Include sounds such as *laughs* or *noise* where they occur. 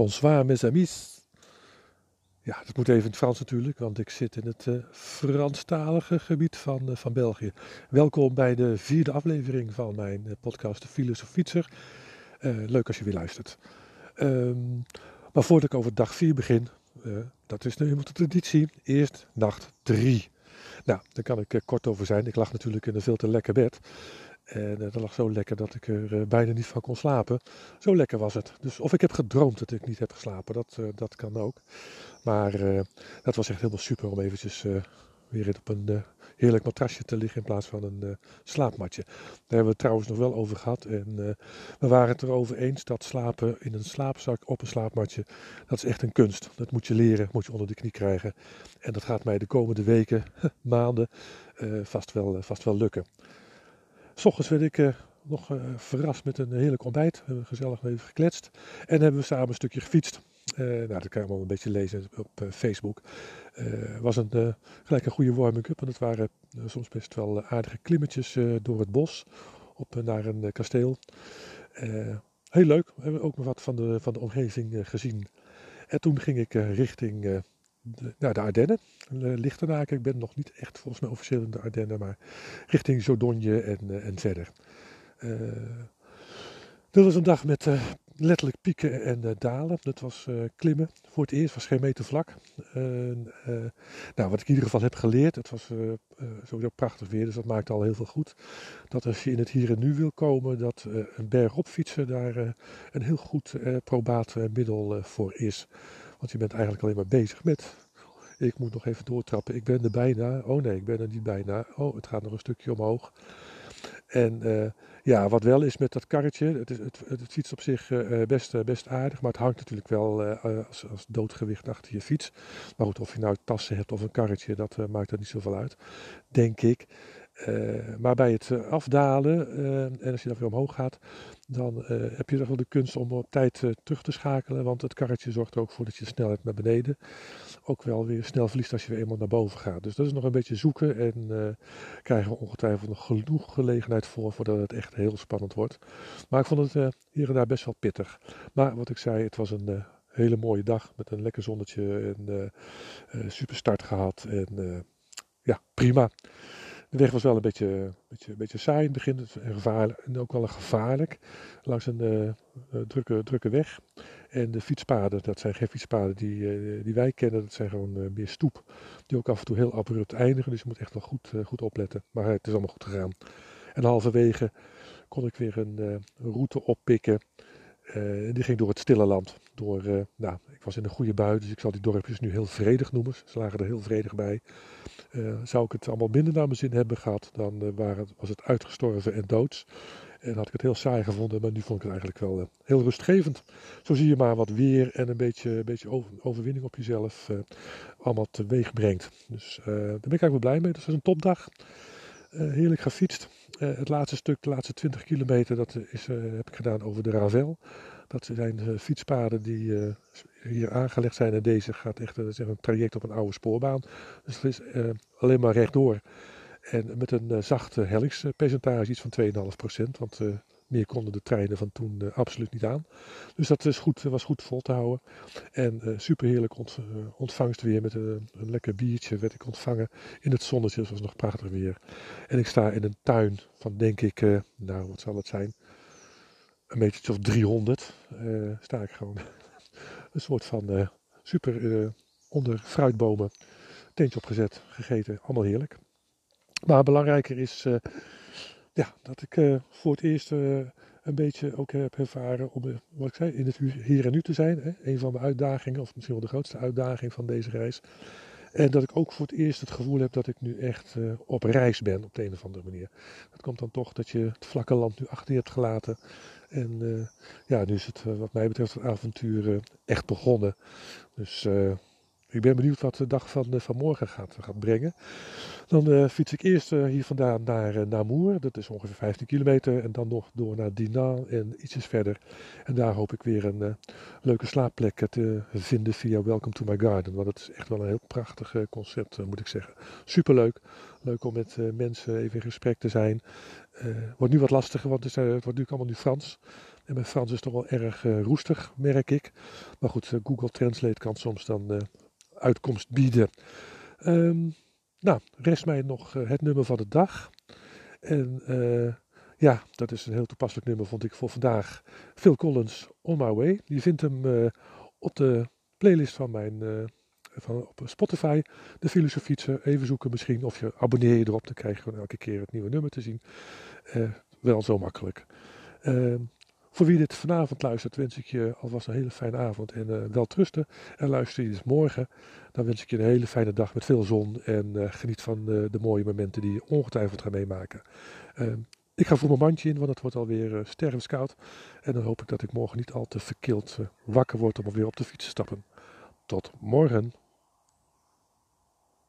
Bonsoir mes amis. Ja, dat moet even in het Frans natuurlijk, want ik zit in het uh, Franstalige gebied van, uh, van België. Welkom bij de vierde aflevering van mijn uh, podcast De Filosofietser. leuk als je weer luistert. Um, maar voordat ik over dag 4 begin, dat is nu helemaal de traditie, eerst nacht 3. Nou, daar kan ik kort over zijn. Ik lag natuurlijk in een veel te lekker bed. En uh, dat lag zo lekker dat ik er uh, bijna niet van kon slapen. Zo lekker was het. Dus of ik heb gedroomd dat ik niet heb geslapen, dat, uh, dat kan ook. Maar dat was echt helemaal super om eventjes weer op een heerlijk matrasje te liggen in plaats van een slaapmatje. Daar hebben we het trouwens nog wel over gehad. En we waren het erover eens dat slapen in een slaapzak op een slaapmatje, dat is echt een kunst. Dat moet je leren, moet je onder de knie krijgen. En dat gaat mij de komende weken, *laughs* maanden vast, wel, vast wel lukken. S ochtends werd ik uh, nog uh, verrast met een heerlijk ontbijt. We hebben gezellig even gekletst. En hebben we samen een stukje gefietst. Uh, nou, dat kan je allemaal een beetje lezen op Facebook. Was een, gelijk een goede warming-up. En het waren soms best wel aardige klimmetjes door het bos. Op naar een kasteel. heel leuk. We hebben ook nog wat van de, van de omgeving gezien. En toen ging ik richting de, nou, de Ardennen, Lichternaken. Ik ben nog niet echt volgens mij officieel in de Ardennen, maar richting Zodogne en, uh, en verder. Uh, dit was een dag met letterlijk pieken en dalen. Dat was klimmen. Voor het eerst was geen meter vlak. nou, wat ik in ieder geval heb geleerd, het was sowieso prachtig weer, dus dat maakt al heel veel goed. Dat als je in het hier en nu wil komen, dat een berg op fietsen daar een heel goed probaat middel voor is. Want je bent eigenlijk alleen maar bezig met. Ik moet nog even doortrappen. Ik ben er bijna. Oh nee, ik ben er niet bijna. Oh, het gaat nog een stukje omhoog. En uh, ja, wat wel is met dat karretje. Het, is, het, het op zich uh, best, best aardig. Maar het hangt natuurlijk wel als, als doodgewicht achter je fiets. Maar goed, of je nou tassen hebt of een karretje, dat maakt er niet zoveel uit. Denk ik. Uh, maar bij het afdalen uh, en als je dan weer omhoog gaat, dan heb je toch wel de kunst om op tijd terug te schakelen. Want het karretje zorgt er ook voor dat je snelheid naar beneden ook wel weer snel verliest als je weer eenmaal naar boven gaat. Dus dat is nog een beetje zoeken en krijgen we ongetwijfeld nog genoeg gelegenheid voor voordat het echt heel spannend wordt. Maar ik vond het hier en daar best wel pittig. Maar wat ik zei, het was een hele mooie dag met een lekker zonnetje en super start gehad en ja, prima. De weg was wel een beetje, beetje, beetje saai in het begin en, gevaarlijk, en ook wel gevaarlijk. Langs een uh, drukke, drukke weg. En de fietspaden, dat zijn geen fietspaden die, uh, die wij kennen, dat zijn gewoon meer stoep. Die ook af en toe heel abrupt eindigen, dus je moet echt wel goed, goed opletten. Maar het is allemaal goed gegaan. En halverwege kon ik weer een route oppikken. Die ging door het stille land. Door, nou, ik was in een goede bui, dus ik zal die dorpjes nu heel vredig noemen. Ze lagen er heel vredig bij. Uh, zou ik het allemaal minder naar mijn zin hebben gehad, dan waren, was het uitgestorven en doods. En had ik het heel saai gevonden, maar nu vond ik het eigenlijk wel heel rustgevend. Zo zie je maar wat weer en een beetje, beetje over, overwinning op jezelf allemaal teweeg brengt. Dus daar ben ik eigenlijk wel blij mee. Dus het was een topdag. heerlijk gefietst. Het laatste stuk, de laatste 20 kilometer, dat is, heb ik gedaan over de Ravel. Dat zijn fietspaden die hier aangelegd zijn. En deze gaat echt zeg, een traject op een oude spoorbaan. Dus het is alleen maar rechtdoor. En met een zachte hellingspercentage, iets van 2,5%. Want meer konden de treinen van toen absoluut niet aan. Dus dat is goed, was goed vol te houden. En super heerlijk ont, ontvangst weer. Met een, een, lekker biertje werd ik ontvangen in het zonnetje. Het was nog prachtig weer. En ik sta in een tuin van denk ik, nou wat zal het zijn? Een metertje of 300 sta ik gewoon *laughs* een soort van super onder fruitbomen tentje opgezet, gegeten. Allemaal heerlijk. Maar belangrijker is ja, dat ik voor het eerst een beetje ook heb ervaren om, wat ik zei, in het hier en nu te zijn. Hè? Een van mijn uitdagingen, of misschien wel de grootste uitdaging van deze reis. En dat ik ook voor het eerst het gevoel heb dat ik nu echt op reis ben op de een of andere manier. Dat komt dan toch dat je het vlakke land nu achter je hebt gelaten. En ja, nu is het wat mij betreft het avontuur echt begonnen. Dus ik ben benieuwd wat de dag van, van morgen gaat, brengen. Dan uh, fiets ik eerst uh, hier vandaan naar Namur. Dat is ongeveer 15 kilometer. En dan nog door naar Dinan en ietsjes verder. En daar hoop ik weer een leuke slaapplek te vinden via Welcome to My Garden. Want het is echt wel een heel prachtig concept, moet ik zeggen. Superleuk. Leuk om met mensen even in gesprek te zijn. wordt nu wat lastiger, want het, wordt nu allemaal nu Frans. En mijn Frans is toch wel erg roestig, merk ik. Maar goed, Google Translate kan soms dan uitkomst bieden. Um, nou, rest mij nog het nummer van de dag. En ja, dat is een heel toepasselijk nummer, vond ik voor vandaag. Phil Collins, On My Way. Je vindt hem op de playlist van mijn van, op Spotify, de filosofietsen. Even zoeken misschien of je abonneer je erop. Dan krijg je gewoon elke keer het nieuwe nummer te zien. Wel zo makkelijk. Voor wie dit vanavond luistert, wens ik je alvast een hele fijne avond en uh, wel trusten. En luister je dus morgen, dan wens ik je een hele fijne dag met veel zon. En uh, geniet van de mooie momenten die je ongetwijfeld gaat meemaken. Ehm, ik ga voor mijn mandje in, want het wordt alweer uh, stervenskoud. En dan hoop ik dat ik morgen niet al te verkild wakker word om weer op de fiets te stappen. Tot morgen.